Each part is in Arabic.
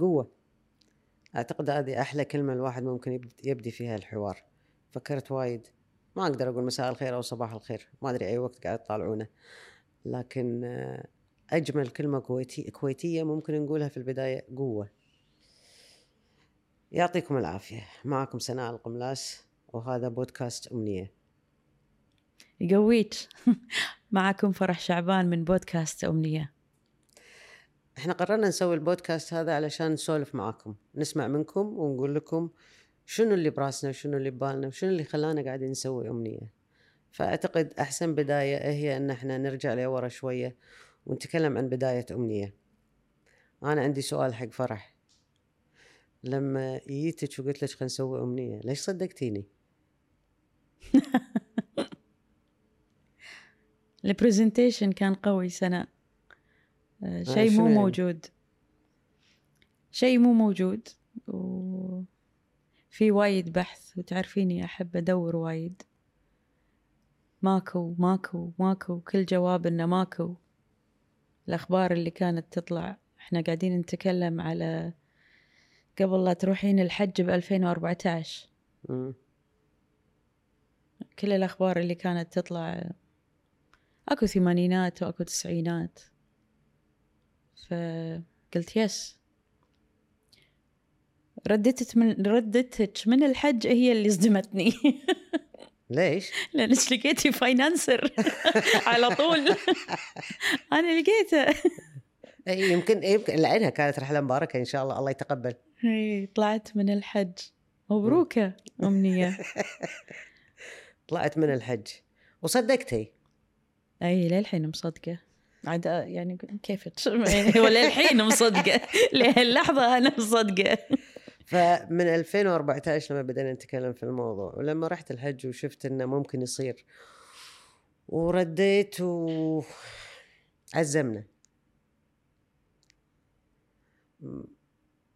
قوة. أعتقد هذه أحلى كلمة الواحد ممكن يبد- يبدي فيها الحوار. فكرت وايد. ما أقدر أقول مساء الخير أو صباح الخير. ما أدري أي وقت قاعد تطالعونه. لكن آه، أجمل كلمة كويتي كويتية ممكن نقولها في البداية قوة. يعطيكم العافية. معكم سناء القملاس وهذا بودكاست أمنية. يقويك. معكم فرح شعبان من بودكاست أمنية. إحنا قررنا نسوي البودكاست هذا علشان نسولف معاكم نسمع منكم ونقول لكم شنو اللي براسنا وشنو اللي ببالنا وشنو اللي خلانا قاعدين نسوي أمنية. فأعتقد أحسن بداية هي أن إحنا نرجع لورا شوية ونتكلم عن بداية أمنية. أنا عندي سؤال حق فرح. لما جيتك وقلت لك خلينا نسوي أمنية ليش صدقتيني؟ ال presentation كان قوي سناء شيء شنو مو يعني؟ موجود. شيء مو موجود. وفي وايد بحث وتعرفيني أحب أدور وايد. ماكو ماكو ماكو كل جواب إنه ماكو. الأخبار اللي كانت تطلع. إحنا قاعدين نتكلم على قبل لا تروحين الحج ب 2014 مم. كل الأخبار اللي كانت تطلع أكو ثمانينات وأكو تسعينات. فقلت yes. ردتك من ردتك من الحج هي اللي صدمتني. ليش؟ لانك لقيتي financer على طول. أنا لقيته. إي، يمكن يمكن لعينها كانت رحلة مباركة إن شاء الله. الله يتقبل. إي، طلعت من الحج. مبروكة أمنية. طلعت من الحج. وصدقتي؟ أي للحين مصدقة. عاد يعني كيف وللحين مصدقة لهاللحظة أنا مصدقة فمن 2014 لما بدأنا نتكلم في الموضوع ولما رحت الحج وشفت إنه ممكن يصير ورديت وعزمنا.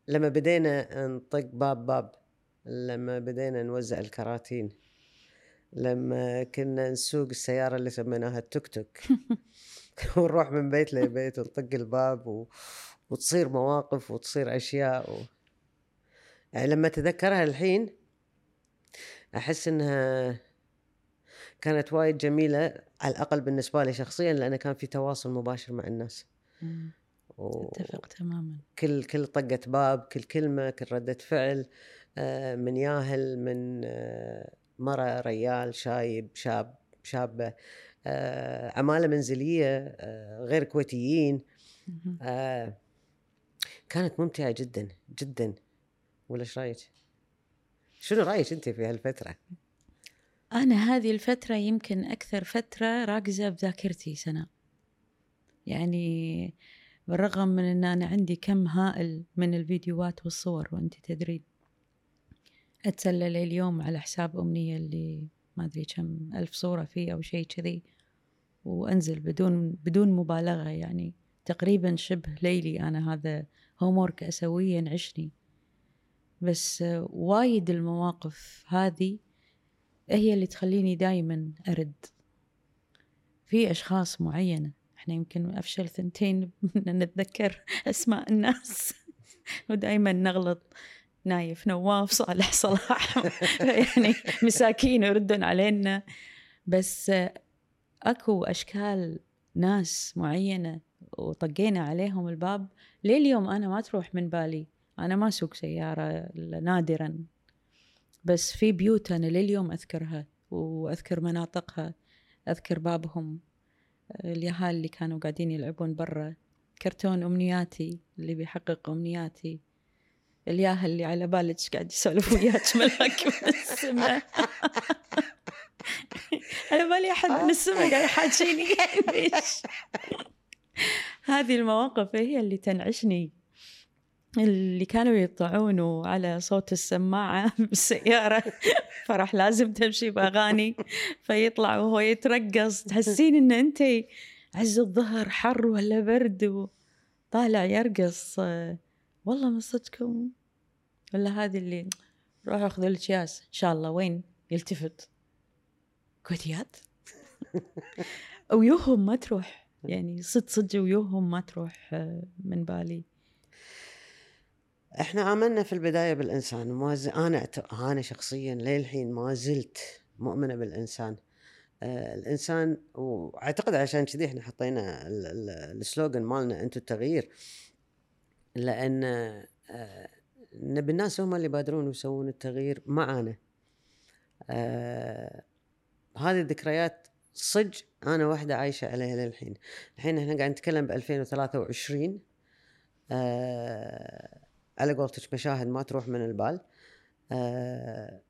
لما بدينا نطق باب باب لما بدينا نوزع الكراتين لما كنا نسوق السيارة اللي سميناها التوك توك. ونروح من بيت لبيت ونطق الباب و... وتصير مواقف وتصير أشياء و... يعني لما أتذكرها الحين أحس إنها كانت وايد جميلة على الأقل بالنسبة لي شخصيا لأن كان في تواصل مباشر مع الناس. أتفق تماما. كل كل طقه باب كل كلمة كل ردة فعل آه، من ياهل من آه، مرة ريال شايب شاب شابة. آه، عماله منزلية آه، غير كويتيين. آه، كانت ممتعة جدا جدا ولا إيش رأيك؟ شنو رأيك أنت في هالفترة؟ أنا هذه الفترة يمكن أكثر فترة راكزة بذاكرتي سنة يعني بالرغم من أن أنا عندي كم هائل من الفيديوهات والصور وأنت تدرين أتسلل اليوم على حساب أمنية اللي ما أدري كم ألف صورة فيه أو شيء كذي وأنزل بدون بدون مبالغة يعني تقريبا شبه ليلي أنا هذا هومورك أسويه ينعشني. بس وايد المواقف هذه هي اللي تخليني دايما أرد. في أشخاص معينة إحنا يمكن أفشل ثنتين من نتذكر أسماء الناس. ودايما نغلط نايف نواف صالح صلاح. يعني مساكين يردون علينا. بس أكو أشكال ناس معينة وطقينا عليهم الباب لليوم أنا ما تروح من بالي. أنا ما أسوق سيارة إلا نادرا. بس في بيوت أنا لليوم أذكرها وأذكر مناطقها أذكر بابهم اليهال اللي كانوا قاعدين يلعبون برا كرتون أمنياتي اللي بيحقق أمنياتي الياهل اللي على بالك قاعد يسولف وياك ملاك من السماء. على بالي أحد من السماء قاعد يحاجيني هذه المواقف هي اللي تنعشني. اللي كانوا يطلعون على صوت السماعة بالسيارة فرح لازم تمشي بأغاني فيطلع وهو يترقص. تحسين إن أنت عز الظهر حر ولا برد وطالع يرقص. والله من صدقكم؟ ولا هذه اللي روحوا خذوا لك ياس إن شاء الله. وين؟ يلتفت. كويتيات؟ ويوهم ما تروح. يعني صدق صدق ويوهم ما تروح آه، من بالي. إحنا عملنا في البداية بالإنسان. ما ز... أنا أت- أنا شخصيا للحين ما زلت مؤمنة بالإنسان. آه الإنسان وأعتقد عشان كذي إحنا حطينا ال- ال- السلوغن مالنا أنتم التغيير. لأن آه نبي الناس هم اللي يبادرون ويسوون التغيير معانا. آه هذه الذكريات صج أنا واحدة عايشة عليها للحين. الحين إحنا قاعد نتكلم ب 2023 آه على قولتك مشاهد ما تروح من البال. آه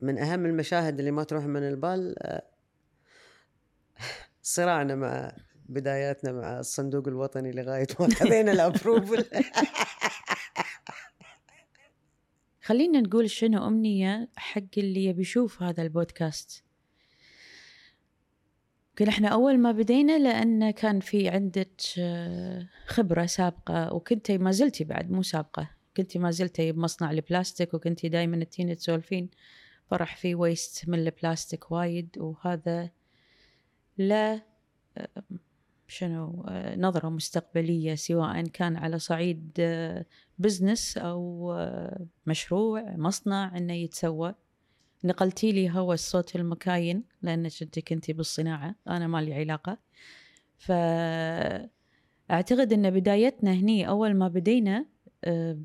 من أهم المشاهد اللي ما تروح من البال آه صراعنا مع بداياتنا مع الصندوق الوطني لغاية ما خذينا الابروفل خلينا نقول شنو أمنية حق اللي يبي يشوف هذا البودكاست. يمكن إحنا أول ما بدينا لأن كان في عندك آه، خبرة سابقة وكنتي ما زلتي بعد مو سابقة كنتي ما زلتي بمصنع البلاستيك وكنتي دايما تجيني تسولفين فرح في waste من البلاستيك وايد وهذا لا آه، شنو آه، نظرة مستقبلية سواء كان على صعيد business أو آه، مشروع مصنع إنه يتسوى. نقلتي لي هو الصوت المكاين لأنك أنت كنتي بالصناعة أنا ما لي علاقة فأعتقد أن بدايتنا هني أول ما بدينا آه،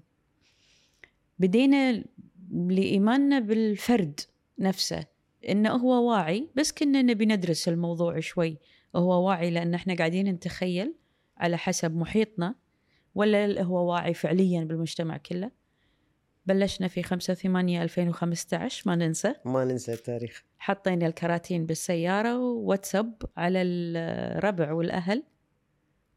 بدينا لإيماننا بالفرد نفسه. إنه هو واعي بس كنا نبي ندرس الموضوع شوي. هو واعي لأن إحنا قاعدين نتخيل على حسب محيطنا. ولا هو واعي فعليا بالمجتمع كله. بلشنا في 5 8 2015 ما ننسى. ما ننسى التاريخ. حطينا الكراتين بالسيارة وواتساب على الربع والأهل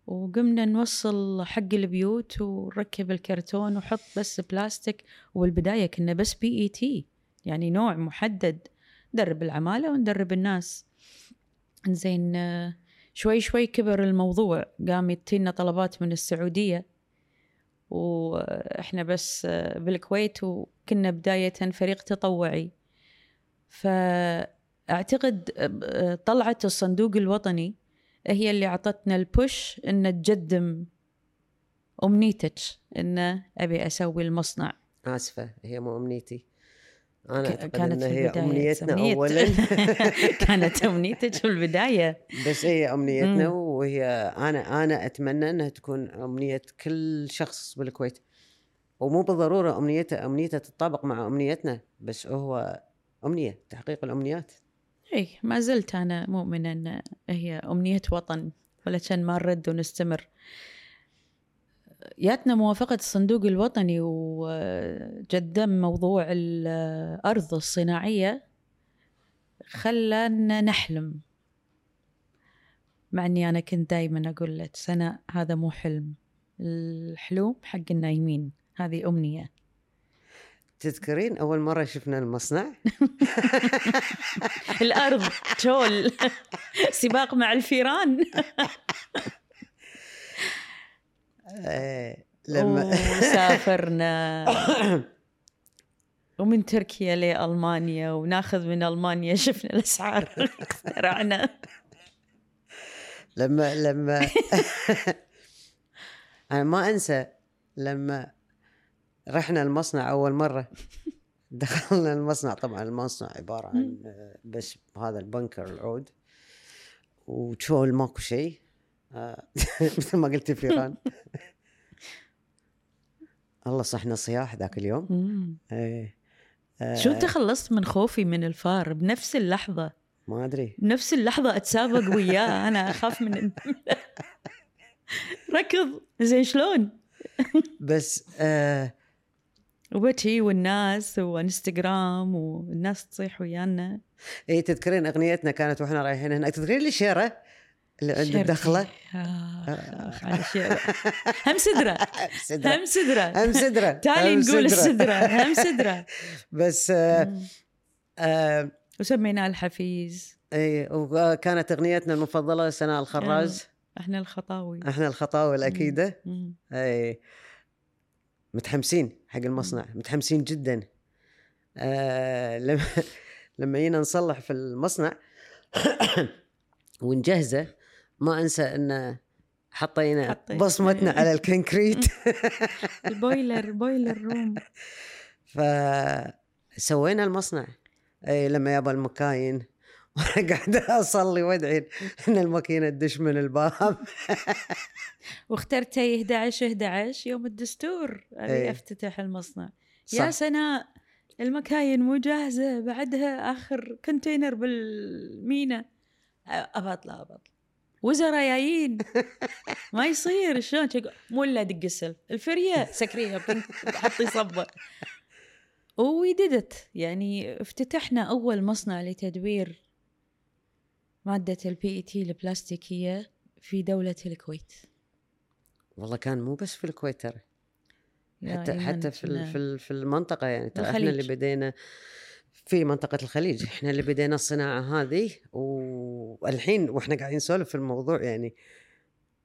وقمنا نوصل حق البيوت ونركب الكرتون وحط بس بلاستيك والبداية كنا بس PET يعني نوع محدد. ندرب العمالة وندرب الناس. زين آه، شوي شوي كبر الموضوع. قام يتينا طلبات من السعودية. وإحنا بس بالكويت وكنا بداية فريق تطوعي. فأعتقد آه، طلعة الصندوق الوطني هي اللي عطتنا البوش إن تقدم أمنيتك إن أبي أسوي المصنع. آسفة هي مو أمنيتي. أنا أعتقد كانت إن في هي أمنيتنا. اولا. كانت أمنيتك في البداية. بس هي أمنيتنا مم. وهي أنا أنا أتمنى إنها تكون أمنية كل شخص بالكويت. ومو بالضرورة أمنيته أمنيته تتطابق مع أمنيتنا بس هو أمنية تحقيق الأمنيات. إي ما زلت أنا مؤمنة إن هي أمنية وطن ولكن ما نرد ونستمر. ياتنا موافقة الصندوق الوطني وقدم موضوع الأرض الصناعية خلانا نحلم. مع أني أنا كنت دايما أقول لك سنة هذا مو حلم. الحلوم حق النايمين هذه أمنية. تذكرين أول مرة شفنا المصنع؟ الأرض شول سباق مع الفيران. آه، لما وسافرنا ومن تركيا لألمانيا وناخذ من ألمانيا شفنا الأسعار. اخترعنا. لما لما أنا ما أنسى لما رحنا المصنع أول مرة. دخلنا المصنع طبعا المصنع عبارة عن آه، بس هذا البنكر العود. وشول ماكو شيء؟ آه، مثل ما قلت فيران. الله صحنا صياح ذاك اليوم. إيه. آه، شو انت خلصت من خوفي من الفار بنفس اللحظة؟ ما أدري. بنفس اللحظة أتسابق وياه. أنا أخاف من ركض. زين شلون؟ بس آه وبتشي والناس وانستغرام والناس تصيح ويانا. اي تذكرين أغنيتنا كانت وإحنا رايحين هناك. تذكرين لي شيره اللي عند. الدخله آخ، آخ، على شيء. هم سدرة هم سدرة هم سدرة تالي نقول سدرة. السدرة هم سدرة بس آه. آه وسميناه الحفيز. إي وكانت أغنيتنا المفضلة سناء الخراز إحنا الخطاوي. إحنا الخطاوي الاكيده. إي متحمسين حق المصنع متحمسين جدا. آه لما لما جينا نصلح في المصنع ونجهزه ما أنسى ان حطينا. بصمتنا على ال concrete. ال boiler boiler room. فسوينا المصنع. اي لما يابا المكاين. وأنا قاعدة أصلي وأدعي إن الماكينه تدش من الباب. واخترتي 11 11 يوم الدستور. أبي إيه. أفتتح المصنع. صح. يا سناء المكاين مو جاهزة. بعدها آخر كونتينر بالمينا. ابى اطلع ابى اطلع وزراء جايين. ما يصير. شلون؟ مو إلا دق السلف. الفرية. سكريه حطي صبة. ويددت. يعني افتتحنا أول مصنع لتدوير مادة البي اي تي البلاستيكيه في دولة الكويت. والله كان مو بس في الكويت ترى. حتى حتى في في في المنطقة يعني ترى إحنا اللي. بدينا في منطقة الخليج. إحنا اللي بدينا الصناعة هذه والحين وإحنا قاعدين نسولف في الموضوع يعني.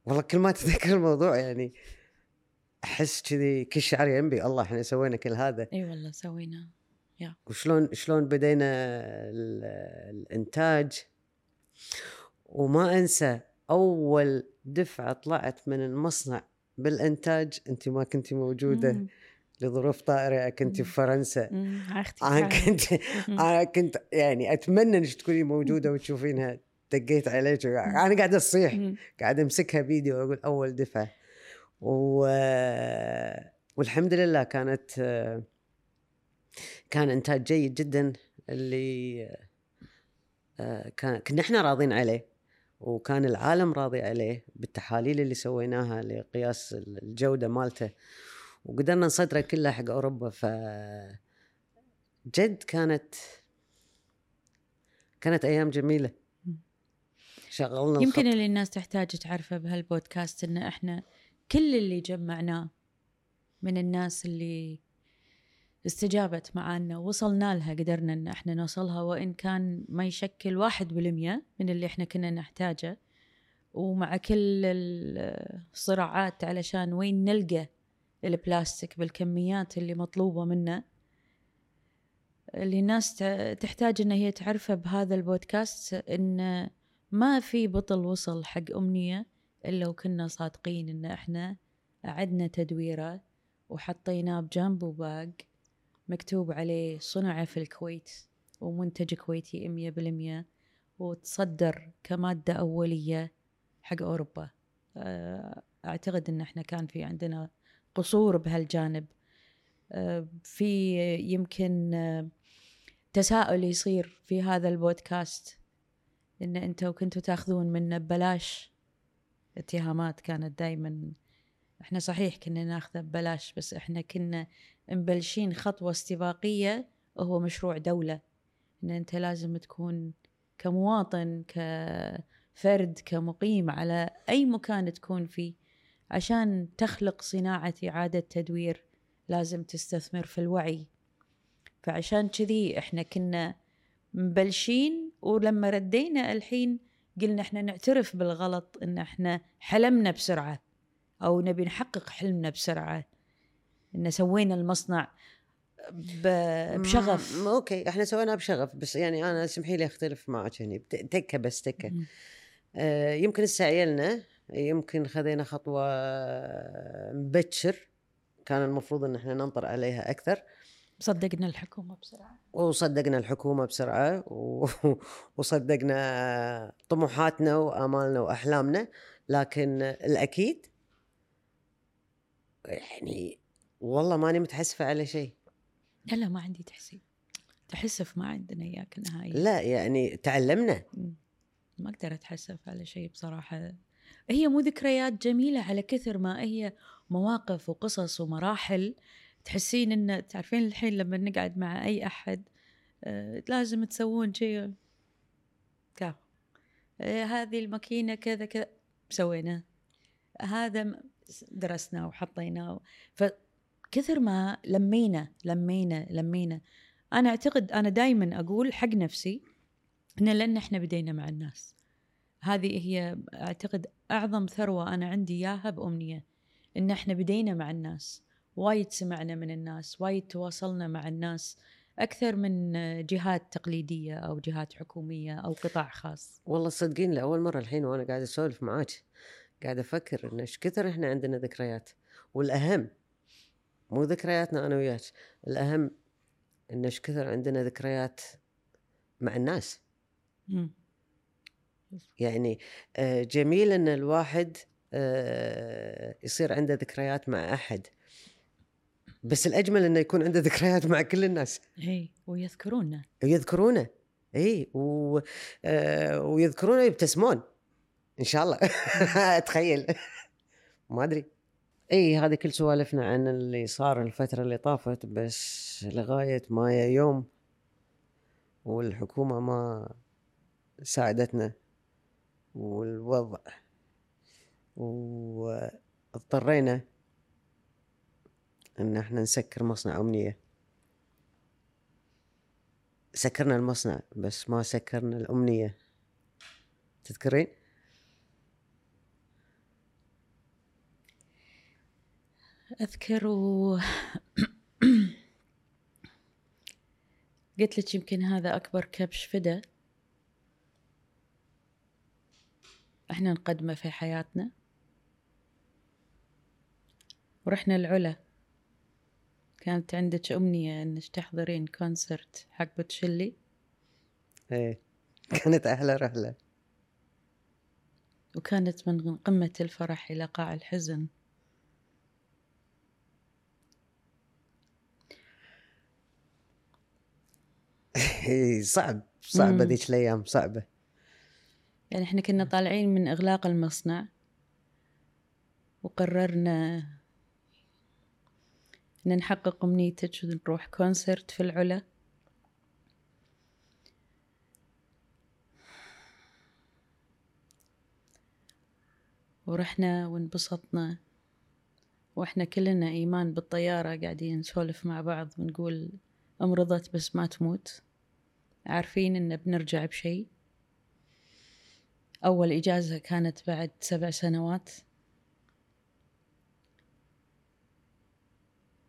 والله كل ما تذكر الموضوع يعني. أحس كذي كل شعر ينبي الله إحنا سوينا كل هذا إي والله سوينا وشلون شلون بدينا ال- الإنتاج وما أنسى أول دفعة طلعت من المصنع بالإنتاج أنت ما كنت موجودة مم. لظروف طارئه كنت في. فرنسا مم. تعال. كنت. أنا كنت يعني أتمنى إنك تكوني موجودة وتشوفينها دقيت عليك أنا قاعد أصيح مم. قاعد أمسكها فيديو وأقول أول دفعة و... والحمد لله كانت كان إنتاج جيد جدا اللي كان كنا إحنا راضين عليه وكان العالم راضي عليه بالتحاليل اللي سويناها لقياس الجودة مالته وقدرنا نصدره كله حق أوروبا ف جد كانت كانت أيام جميلة. شغلنا يمكن الخط. اللي الناس تحتاج تعرفه بهالبودكاست إن إحنا كل اللي جمعناه من الناس اللي استجابت معانا وصلنا لها قدرنا إن إحنا نوصلها وإن كان ما يشكل واحد بالمية من اللي إحنا كنا نحتاجه. ومع كل الصراعات علشان وين نلقى البلاستيك بالكميات اللي مطلوبة منه. اللي الناس تحتاج إن هي تعرفه بهذا البودكاست إن ما في بطل وصل حق أمنية. إلا وكنا صادقين إن إحنا أعدنا تدويره وحطيناه بجنب وباق مكتوب عليه صنع في الكويت ومنتج كويتي مية بالمية وتصدر كمادة أولية حق أوروبا. آه، أعتقد إن إحنا كان في عندنا قصور بهالجانب. آه، في يمكن آه، تساؤل يصير في هذا البودكاست إن أنتوا كنتوا تاخذون منا ببلاش اتهامات كانت دائما إحنا صحيح كنا ناخذه ببلاش بس إحنا كنا مبلشين خطوة استباقية وهو مشروع دولة. إن أنت لازم تكون كمواطن كفرد كمقيم على أي مكان تكون فيه. عشان تخلق صناعة إعادة تدوير لازم تستثمر في الوعي. فعشان كذي إحنا كنا مبلشين ولما ردينا الحين قلنا إحنا نعترف بالغلط إن إحنا حلمنا بسرعة أو نبي نحقق حلمنا بسرعة. ان سوينا المصنع بشغف. م- أوكي إحنا سويناها بشغف بس يعني أنا اسمحي لي أختلف معك هني. بت- تكه بس تكه. آه يمكن استعجلنا يمكن خذينا خطوة مبكر. كان المفروض إن إحنا ننطر عليها أكثر. صدقنا الحكومة بسرعة. وصدقنا الحكومة بسرعة و... وصدقنا طموحاتنا وآمالنا وأحلامنا لكن الأكيد يعني والله ماني متحسفة على شيء. لا لا ما عندي تحسيب. تحسف ما عندنا إياك نهائيا. لا يعني تعلمنا. ما أقدر أتحسف على شيء بصراحة. هي مو ذكريات جميلة على كثر ما هي مواقف وقصص ومراحل تحسين إن تعرفين الحين لما نقعد مع أي أحد آه لازم تسوون شيء كاف آه هذه الماكينة كذا كذا. سويناه هذا درسناه وحطيناه فكثر ما لمينا لمينا لمينا. أنا أعتقد أنا دائما أقول حق نفسي إن لأن إحنا بدينا مع الناس. هذه هي أعتقد أعظم ثروة أنا عندي إياها بأمنية إن إحنا بدينا مع الناس. وايد سمعنا من الناس وايد تواصلنا مع الناس أكثر من جهات تقليدية أو جهات حكومية أو قطاع خاص. والله صدقين لأول مرة الحين وأنا قاعد أسولف معاك قاعد أفكر إن إيش كثر إحنا عندنا ذكريات. والأهم مو ذكرياتنا أنا وياك الأهم إن إيش كثر عندنا ذكريات مع الناس. مم. يعني آه، جميل إن الواحد آه، يصير عنده ذكريات مع أحد. بس الأجمل إنه يكون عنده ذكريات مع كل الناس. اي ويذكرونا ويذكرونه اي و... آه، ويذكرونه يبتسمون إن شاء الله. أتخيل. ما أدري. إي هذه كل سوالفنا عن اللي صار الفترة اللي طافت بس لغاية ما يوم والحكومة ما ساعدتنا والوضع. واضطرينا إن إحنا نسكر مصنع أمنية. سكرنا المصنع بس ما سكرنا الأمنية. تذكرين؟ أذكر و قلت لك يمكن هذا أكبر كبش فدا إحنا نقدمه في حياتنا. ورحنا العلا. كانت عندك أمنية إنك تحضرين كونسرت حق بوتشيلي؟ إيه كانت أحلى رحلة. وكانت من قمة الفرح إلى قاع الحزن. إيه، صعب صعبة مم. ذيك الأيام صعبة. يعني إحنا كنا طالعين من إغلاق المصنع وقررنا إن نحقق أمنيتك ونروح كونسرت في العلا؟ ورحنا وانبسطنا وإحنا كلنا إيمان بالطيارة قاعدين نسولف مع بعض ونقول أمرضت بس ما تموت. عارفين إن بنرجع بشيء؟ أول إجازة كانت بعد سبع سنوات.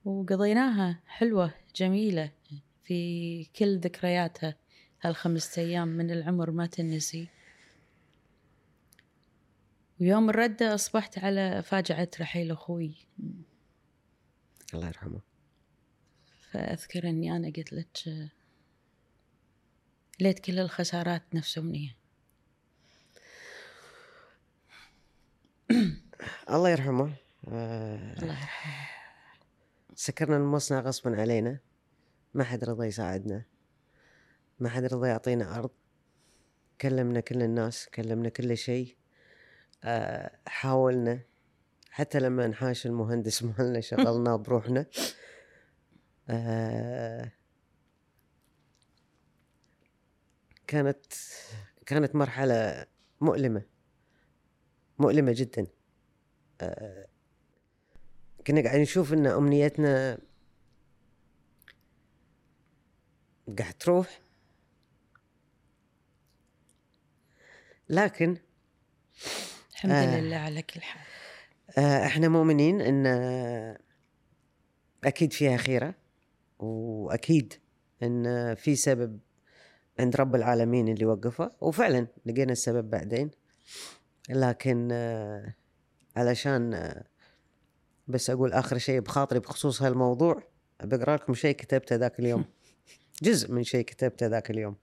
وقضيناها حلوة جميلة في كل ذكرياتها هالخمسة أيام من العمر ما تنسي. ويوم الردة أصبحت على فاجعة رحيل أخوي. الله يرحمه. فأذكر أني أنا قلت لك ليت كل الخسارات نفس أمنية الله يرحمه. آه، الله يرحمه. سكرنا المصنع غصبا علينا. ما حد رضى يساعدنا. ما حد رضى يعطينا أرض. كلمنا كل الناس كلمنا كل شيء. آه، حاولنا. حتى لما نحاش المهندس مالنا شغلناه بروحنا. آه، كانت كانت مرحلة مؤلمة. مؤلمة جدا. آه، كنا قاعدين نشوف إن أمنيتنا قاعد تروح لكن الحمد آه. لله على كل حال آه، إحنا مؤمنين إن أكيد فيها خيرة وأكيد إن في سبب عند رب العالمين اللي وقفه وفعلا لقينا السبب بعدين لكن آه، علشان آه، بس أقول آخر شيء بخاطري بخصوص هالموضوع بقرأ لكم شيء كتبته ذاك اليوم. جزء من شيء كتبته ذاك اليوم.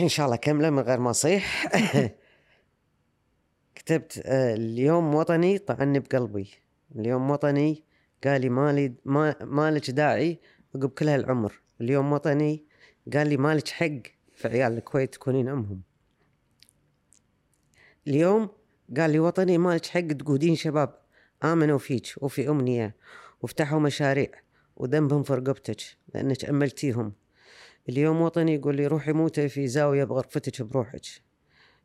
إن شاء الله كملة من غير ما أصيح. كتبت آه، اليوم وطني طعني بقلبي. اليوم وطني قال لي مالي ما مالك داعي عقب كل هالعمر. اليوم وطني قال لي مالك حق في عيال الكويت تكونين أمهم. اليوم قال لي وطني مالك حق تقودين شباب. آمنوا فيك وفي أمنية وفتحوا مشاريع وذنبهم في رقبتك لأنك أملتيهم. اليوم وطني يقول لي روحي موتي في زاوية بغرفتك بروحك.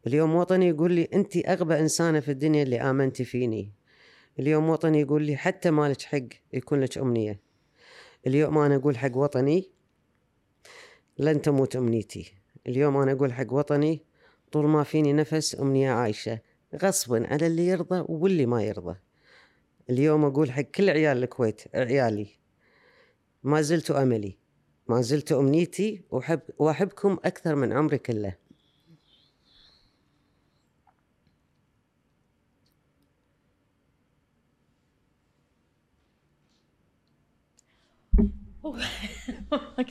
اليوم وطني يقول لي أنت أغبى إنسانة في الدنيا اللي امنتي فيني. اليوم وطني يقول لي حتى مالك حق يكون لك أمنية. اليوم أنا أقول حق وطني لن تموت أمنيتي. اليوم أنا أقول حق وطني طول ما فيني نفس أمنية عايشة. غصبا على اللي يرضى واللي ما يرضى. اليوم أقول حق كل عيال الكويت عيالي ما زلت أملي ما زلت أمنيتي وحب وأحبكم أكثر من عمري كله. ما